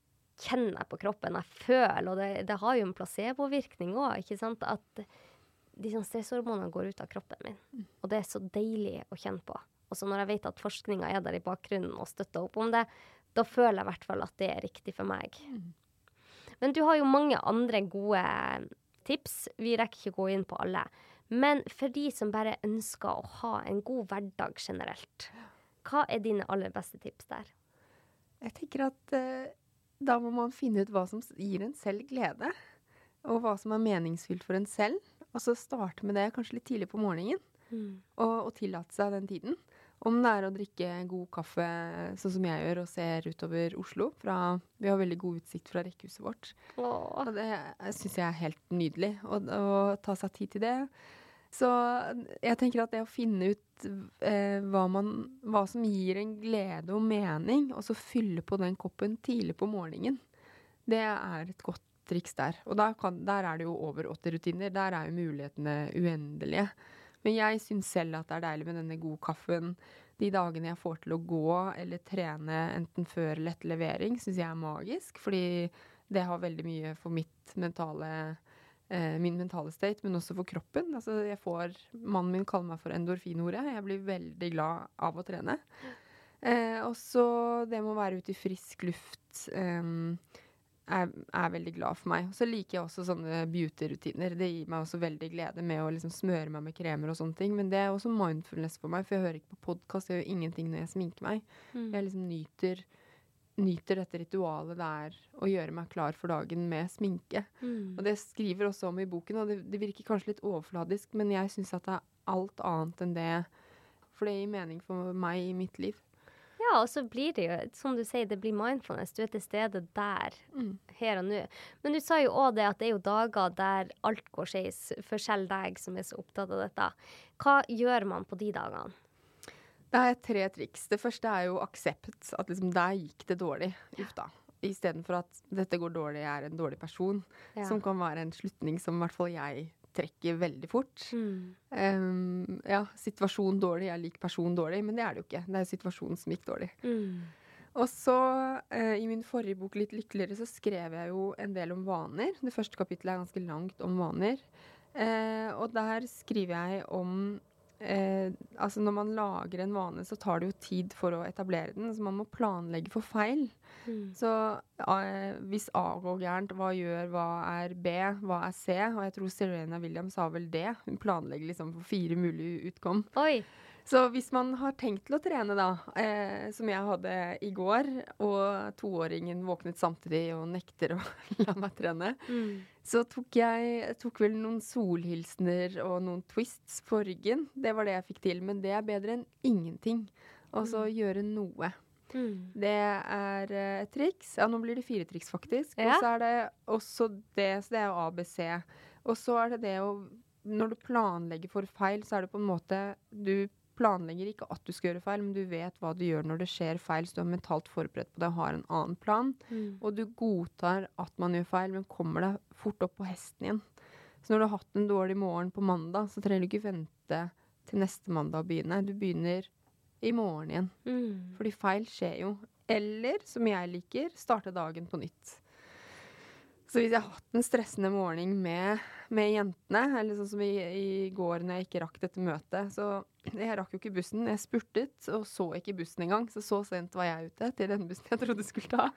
kjenner jeg på kroppen. Jeg føler, og det, det har jo en placebovirkning òg, ikke sant. At de sånn stresshormonene går ut av kroppen min. Og det er så deilig å kjenne på. Og så når jeg vet at forskninga er der i bakgrunnen og støtter opp om det, da føler jeg i hvert fall at det er riktig for meg. Men du har jo mange andre gode tips. Vi rekker ikke gå inn på alle. Men for de som bare ønsker å ha en god hverdag generelt, hva er dine aller beste tips der? Jeg tenker at eh, da må man finne ut hva som gir en selv glede. Og hva som er meningsfylt for en selv. Og så starte med det kanskje litt tidlig på morgenen. Og, og tillate seg den tiden. Om det er å drikke god kaffe, sånn som jeg gjør, og ser utover Oslo. Fra, vi har veldig god utsikt fra rekkehuset vårt. Åh. Og det syns jeg er helt nydelig. Å ta seg tid til det. Så jeg tenker at det å finne ut eh, hva, man, hva som gir en glede og mening, og så fylle på den koppen tidlig på morgenen, det er et godt triks der. Og der, kan, der er det jo over 80 rutiner. Der er jo mulighetene uendelige. Men jeg syns selv at det er deilig med denne gode kaffen. De dagene jeg får til å gå eller trene enten før eller etter levering, syns jeg er magisk. Fordi det har veldig mye for mitt mentale eh, min mentale state, men også for kroppen. Altså, jeg får, mannen min kaller meg for endorfinhore. Jeg blir veldig glad av å trene. Eh, og så det med å være ute i frisk luft eh, er, er veldig glad for meg. Så liker jeg også sånne beauty-rutiner. Det gir meg også veldig glede med å liksom smøre meg med kremer og sånne ting. Men det er også mindfulness for meg, for jeg hører ikke på podkast, jeg gjør ingenting når jeg sminker meg. Mm. Jeg liksom nyter, nyter dette ritualet det er å gjøre meg klar for dagen med sminke. Mm. Og det skriver også om i boken, og det, det virker kanskje litt overfladisk, men jeg syns at det er alt annet enn det. For det gir mening for meg i mitt liv. Ja, og så blir det jo, som du sier, det blir mindfulness. Du er til stede der, Mm. her og nå. Men du sa jo òg det at det er jo dager der alt går skeis, for selv deg som er så opptatt av dette. Hva gjør man på de dagene? Det er tre triks. Det første er jo aksept. At liksom der gikk det dårlig. Uff da. Istedenfor at dette går dårlig, jeg er en dårlig person. Ja. Som kan være en slutning som i hvert fall jeg trekker veldig fort. Mm. Um, ja, situasjon dårlig, jeg liker person dårlig, men det er det jo ikke. Det er situasjonen som gikk dårlig. Mm. Og så, uh, i min forrige bok, 'Litt lykkeligere', så skrev jeg jo en del om vaner. Det første kapittelet er ganske langt om vaner. Uh, og der skriver jeg om eh, Altså, når man lager en vane, så tar det jo tid for å etablere den. Så man må planlegge for feil. Mm. Så eh, hvis A går gærent, hva gjør, hva er B, hva er C? Og jeg tror Serena Williams sa vel det. Hun planlegger liksom for fire mulige utkom. Oi. Så hvis man har tenkt til å trene, da, eh, som jeg hadde i går, og toåringen våknet samtidig og nekter å la meg trene, Mm. så tok jeg tok vel noen solhilsener og noen twists på ryggen. Det var det jeg fikk til, men det er bedre enn ingenting. Og så gjøre noe. Mm. Det er eh, et triks. Ja, nå blir det fire triks, faktisk. Ja. Og så er det også det, så det er jo ABC. Og så er det det å Når du planlegger for feil, så er det på en måte Du planlegger ikke at du skal gjøre feil, men du vet hva du gjør når det skjer feil, så du er mentalt forberedt på det og har en annen plan. Mm. Og du godtar at man gjør feil, men kommer deg fort opp på hesten igjen. Så når du har hatt en dårlig morgen på mandag, så trenger du ikke vente til neste mandag å begynne. Du begynner i morgen igjen. Mm. Fordi feil skjer jo. Eller, som jeg liker, starte dagen på nytt. Så hvis jeg har hatt en stressende morgen med, med jentene, eller sånn som i, i går når jeg ikke rakk dette møtet Så jeg rakk jo ikke bussen. Jeg spurtet og så ikke bussen engang. Så så sent var jeg ute til den bussen jeg trodde skulle ta.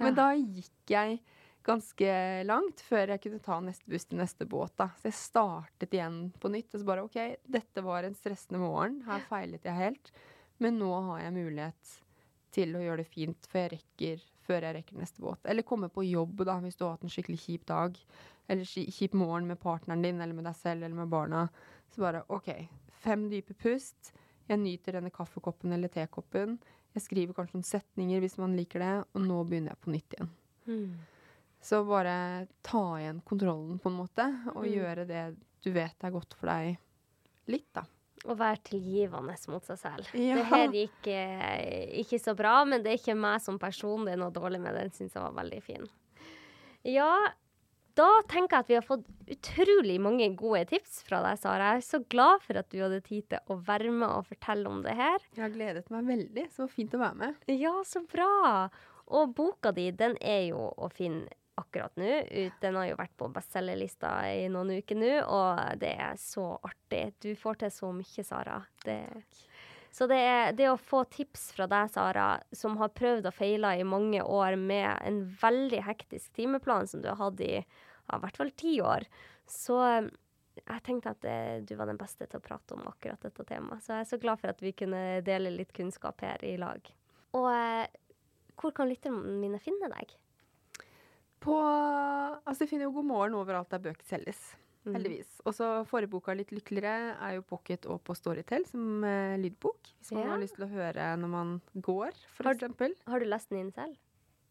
Men da gikk jeg ganske langt før jeg kunne ta neste buss til neste båt. da. Så jeg startet igjen på nytt. Og så bare OK, dette var en stressende morgen. Her feilet jeg helt. Men nå har jeg mulighet til å gjøre det fint før jeg rekker, før jeg rekker neste båt. Eller komme på jobb da, hvis du har hatt en skikkelig kjip dag. Eller kjip morgen med partneren din, eller med deg selv, eller med barna. Så bare OK, fem dype pust. Jeg nyter denne kaffekoppen eller tekoppen. Jeg skriver kanskje noen setninger hvis man liker det, og nå begynner jeg på nytt igjen. Mm. Så bare ta igjen kontrollen, på en måte, og Mm. gjøre det du vet er godt for deg. Litt, da. Å være tilgivende mot seg selv. Ja. Det her gikk eh, ikke så bra, men det er ikke meg som person det er noe dårlig med. Den syns jeg var veldig fin. Ja, da tenker jeg at vi har fått utrolig mange gode tips fra deg, Sara. Jeg er så glad for at du hadde tid til å være med og fortelle om det her. Jeg har gledet meg veldig. Så fint å være med. Ja, så bra! Og boka di, den er jo å finne akkurat nå. Den har jo vært på bestselgerlista i noen uker nå, og det er så artig. Du får til så mye, Sara. Det Så det, er, det å få tips fra deg, Sara, som har prøvd og feila i mange år med en veldig hektisk timeplan som du har hatt i ja, i hvert fall ti år, så eh, jeg tenkte at eh, du var den beste til å prate om akkurat dette temaet. Så jeg er så glad for at vi kunne dele litt kunnskap her i lag. Og eh, hvor kan lytterne mine finne deg? På Altså, de finner jo God morgen overalt der bøker selges. Mm. Heldigvis. Og så forrige Litt lykkeligere, er jo pocket og på Storytel som eh, lydbok. Hvis man Ja. har lyst til å høre når man går, for Har-. Har du lest den inn selv?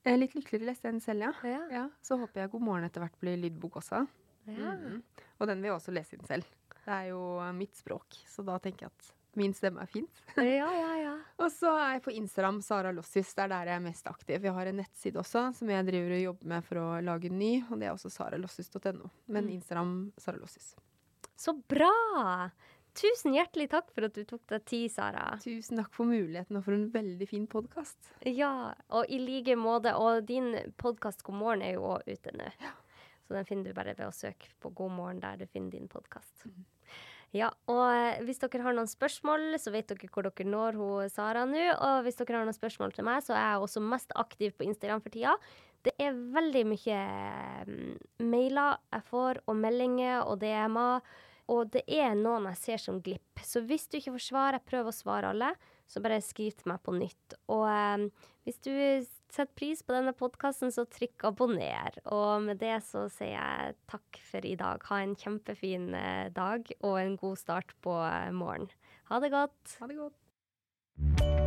Eh, litt lykkeligere leste jeg den selv, ja. Ja. ja. Så håper jeg God morgen etter hvert blir lydbok også. Mhm. Og den vil jeg også lese inn selv. Det er jo eh, mitt språk, så da tenker jeg at min stemme er fint. ja, ja, ja. Og så er jeg på Instagram Sara Lossis. Det er der jeg er mest aktiv. Jeg har en nettside også som jeg driver og jobber med for å lage en ny, og det er også saralossis.no. Men Mm. Instagram Sara Lossis. Så bra! Tusen hjertelig takk for at du tok deg tid, Sara. Tusen takk for muligheten og for en veldig fin podkast. Ja, og i like måte. Og din podkast God morgen er jo òg ute nå. Så den finner du bare ved å søke på God morgen der du finner din podkast. Ja, og eh, hvis dere har noen spørsmål, så vet dere hvor dere når hun Sara nå. Og hvis dere har noen spørsmål til meg, så er jeg også mest aktiv på Instagram for tida. Det er veldig mye mm, mailer jeg får, og meldinger og DM-er. Og det er noen jeg ser som glipp. Så hvis du ikke får svar, jeg prøver å svare alle, så bare skriv til meg på nytt. Og eh, hvis du setter pris på denne podkasten, så trykk abonner. Og med det så sier jeg takk for i dag. Ha en kjempefin eh, dag og en god start på eh, morgen. Ha det godt. Ha det godt.